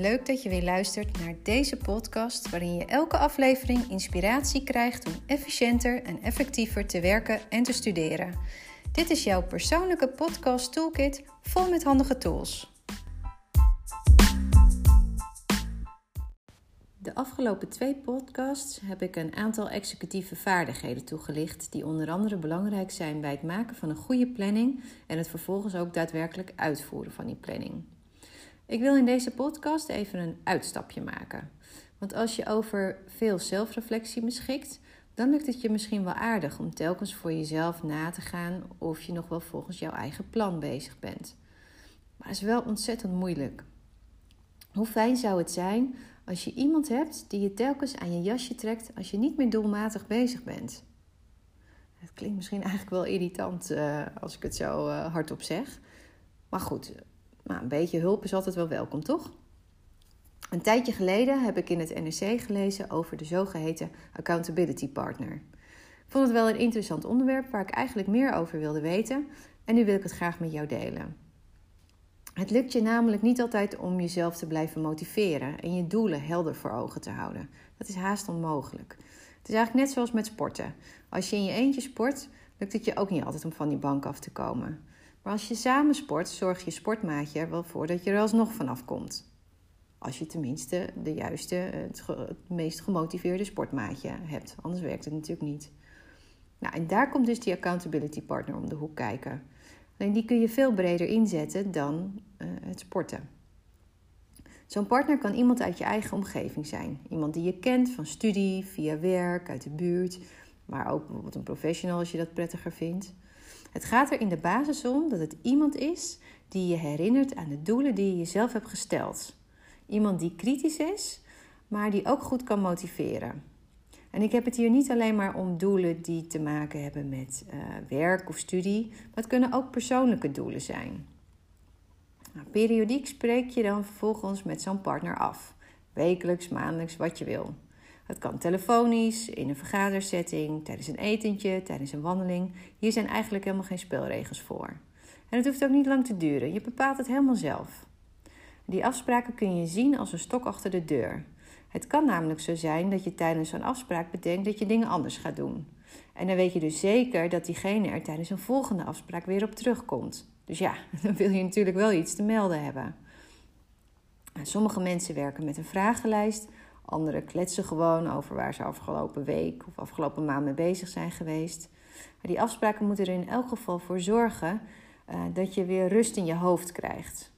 leuk dat je weer luistert naar deze podcast, waarin je elke aflevering inspiratie krijgt om efficiënter en effectiever te werken en te studeren. Dit is jouw persoonlijke podcast toolkit vol met handige tools. De afgelopen twee podcasts heb ik een aantal executieve vaardigheden toegelicht, die onder andere belangrijk zijn bij het maken van een goede planning en het vervolgens ook daadwerkelijk uitvoeren van die planning. Ik wil in deze podcast even een uitstapje maken. Want als je over veel zelfreflectie beschikt, dan lukt het je misschien wel aardig om telkens voor jezelf na te gaan of je nog wel volgens jouw eigen plan bezig bent. Maar het is wel ontzettend moeilijk. Hoe fijn zou het zijn als je iemand hebt die je telkens aan je jasje trekt als je niet meer doelmatig bezig bent? Het klinkt misschien eigenlijk wel irritant uh, als ik het zo uh, hardop zeg. Maar goed, maar een beetje hulp is altijd wel welkom, toch? Een tijdje geleden heb ik in het NRC gelezen over de zogeheten accountability partner. Ik vond het wel een interessant onderwerp waar ik eigenlijk meer over wilde weten en nu wil ik het graag met jou delen. Het lukt je namelijk niet altijd om jezelf te blijven motiveren en je doelen helder voor ogen te houden. Dat is haast onmogelijk. Het is eigenlijk net zoals met sporten. Als je in je eentje sport, lukt het je ook niet altijd om van die bank af te komen. Maar als je samen sport, zorgt je sportmaatje er wel voor dat je er alsnog vanaf komt. Als je tenminste de juiste, het, meest gemotiveerde sportmaatje hebt. Anders werkt het natuurlijk niet. Nou, en daar komt dus die accountability partner om de hoek kijken. Alleen die kun je veel breder inzetten dan uh, het sporten. Zo'n partner kan iemand uit je eigen omgeving zijn. Iemand die je kent van studie, via werk, uit de buurt. Maar ook bijvoorbeeld een professional als je dat prettiger vindt. Het gaat er in de basis om dat het iemand is die je herinnert aan de doelen die je jezelf hebt gesteld. Iemand die kritisch is, maar die ook goed kan motiveren. En ik heb het hier niet alleen maar om doelen die te maken hebben met uh, werk of studie, maar het kunnen ook persoonlijke doelen zijn. Nou, periodiek spreek je dan vervolgens met zo'n partner af. Wekelijks, maandelijks, wat je wil. Het kan telefonisch, in een vergadersetting, tijdens een etentje, tijdens een wandeling. Hier zijn eigenlijk helemaal geen spelregels voor. En het hoeft ook niet lang te duren. Je bepaalt het helemaal zelf. Die afspraken kun je zien als een stok achter de deur. Het kan namelijk zo zijn dat je tijdens zo'n afspraak bedenkt dat je dingen anders gaat doen. En dan weet je dus zeker dat diegene er tijdens een volgende afspraak weer op terugkomt. Dus ja, dan wil je natuurlijk wel iets te melden hebben. Sommige mensen werken met een vragenlijst, Anderen kletsen gewoon over waar ze afgelopen week of afgelopen maand mee bezig zijn geweest. Die afspraken moeten er in elk geval voor zorgen uh, dat je weer rust in je hoofd krijgt.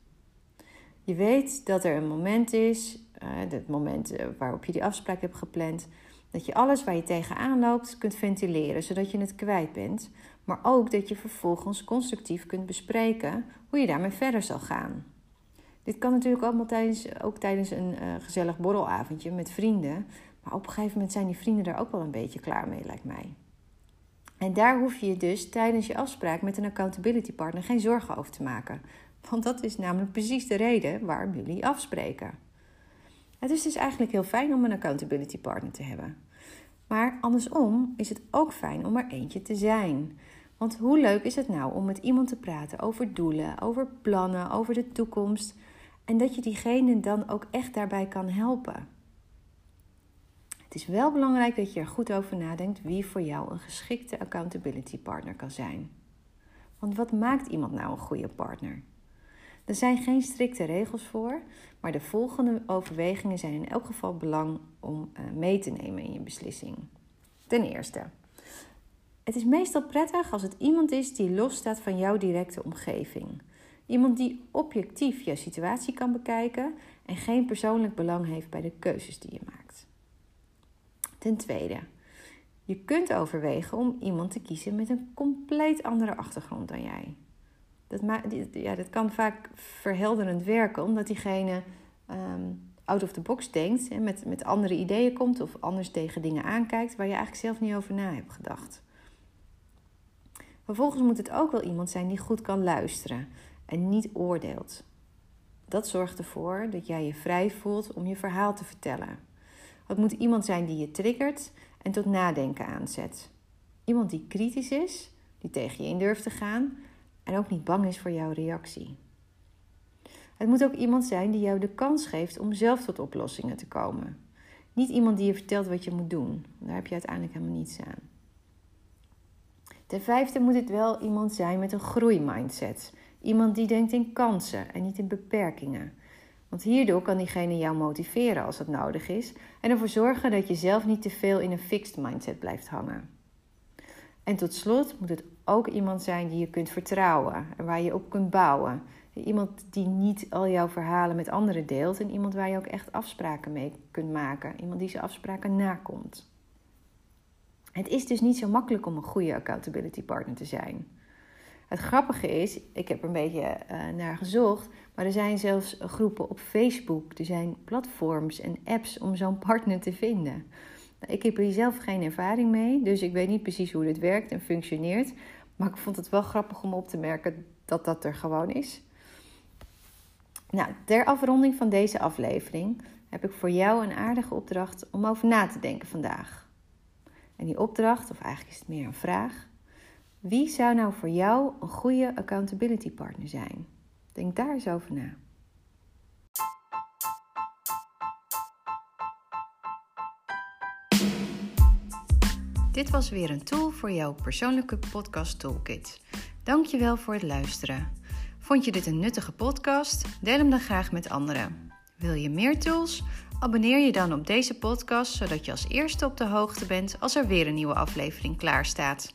Je weet dat er een moment is, het moment uh, waarop je die afspraak hebt gepland, dat je alles waar je tegenaan loopt kunt ventileren, zodat je het kwijt bent. Maar ook dat je vervolgens constructief kunt bespreken hoe je daarmee verder zal gaan. Dit kan natuurlijk allemaal tijdens, ook tijdens een uh, gezellig borrelavondje met vrienden. Maar op een gegeven moment zijn die vrienden daar ook wel een beetje klaar mee, lijkt mij. En daar hoef je dus tijdens je afspraak met een accountability partner geen zorgen over te maken. Want dat is namelijk precies de reden waarom jullie afspreken. Het is dus eigenlijk heel fijn om een accountability partner te hebben. Maar andersom is het ook fijn om er eentje te zijn. Want hoe leuk is het nou om met iemand te praten over doelen, over plannen, over de toekomst. En dat je diegene dan ook echt daarbij kan helpen. Het is wel belangrijk dat je er goed over nadenkt wie voor jou een geschikte accountability partner kan zijn. Want wat maakt iemand nou een goede partner? Er zijn geen strikte regels voor, maar de volgende overwegingen zijn in elk geval belang om eh, mee te nemen in je beslissing. Ten eerste, het is meestal prettig als het iemand is die losstaat van jouw directe omgeving. Iemand die objectief jouw situatie kan bekijken en geen persoonlijk belang heeft bij de keuzes die je maakt. Ten tweede, je kunt overwegen om iemand te kiezen met een compleet andere achtergrond dan jij. Dat, ja, dat kan vaak verhelderend werken, omdat diegene um, out of the box denkt en met, met andere ideeën komt of anders tegen dingen aankijkt waar je eigenlijk zelf niet over na hebt gedacht. Vervolgens moet het ook wel iemand zijn die goed kan luisteren en niet oordeelt. Dat zorgt ervoor dat jij je vrij voelt om je verhaal te vertellen. Het moet iemand zijn die je triggert en tot nadenken aanzet. Iemand die kritisch is, die tegen je in durft te gaan en ook niet bang is voor jouw reactie. Het moet ook iemand zijn die jou de kans geeft om zelf tot oplossingen te komen. Niet iemand die je vertelt wat je moet doen. Daar heb je uiteindelijk helemaal niets aan. Ten vijfde moet het wel iemand zijn met een groeimindset. Iemand die denkt in kansen en niet in beperkingen. Want hierdoor kan diegene jou motiveren als dat nodig is en ervoor zorgen dat je zelf niet te veel in een fixed mindset blijft hangen. En tot slot moet het ook iemand zijn die je kunt vertrouwen en waar je op kunt bouwen. Iemand die niet al jouw verhalen met anderen deelt en iemand waar je ook echt afspraken mee kunt maken. Iemand die zijn afspraken nakomt. Het is dus niet zo makkelijk om een goede accountability partner te zijn. Het grappige is, ik heb er een beetje uh, naar gezocht, maar er zijn zelfs groepen op Facebook, er zijn platforms en apps om zo'n partner te vinden. Nou, ik heb hier zelf geen ervaring mee, dus ik weet niet precies hoe dit werkt en functioneert. Maar ik vond het wel grappig om op te merken dat dat er gewoon is. Nou, ter afronding van deze aflevering heb ik voor jou een aardige opdracht om over na te denken vandaag. En die opdracht, of eigenlijk is het meer een vraag: wie zou nou voor jou een goede accountability partner zijn? Denk daar eens over na. Dit was weer een tool voor jouw persoonlijke podcast toolkit. Dankjewel voor het luisteren. Vond je dit een nuttige podcast? Deel hem dan graag met anderen. Wil je meer tools? Abonneer je dan op deze podcast zodat je als eerste op de hoogte bent als er weer een nieuwe aflevering klaar staat.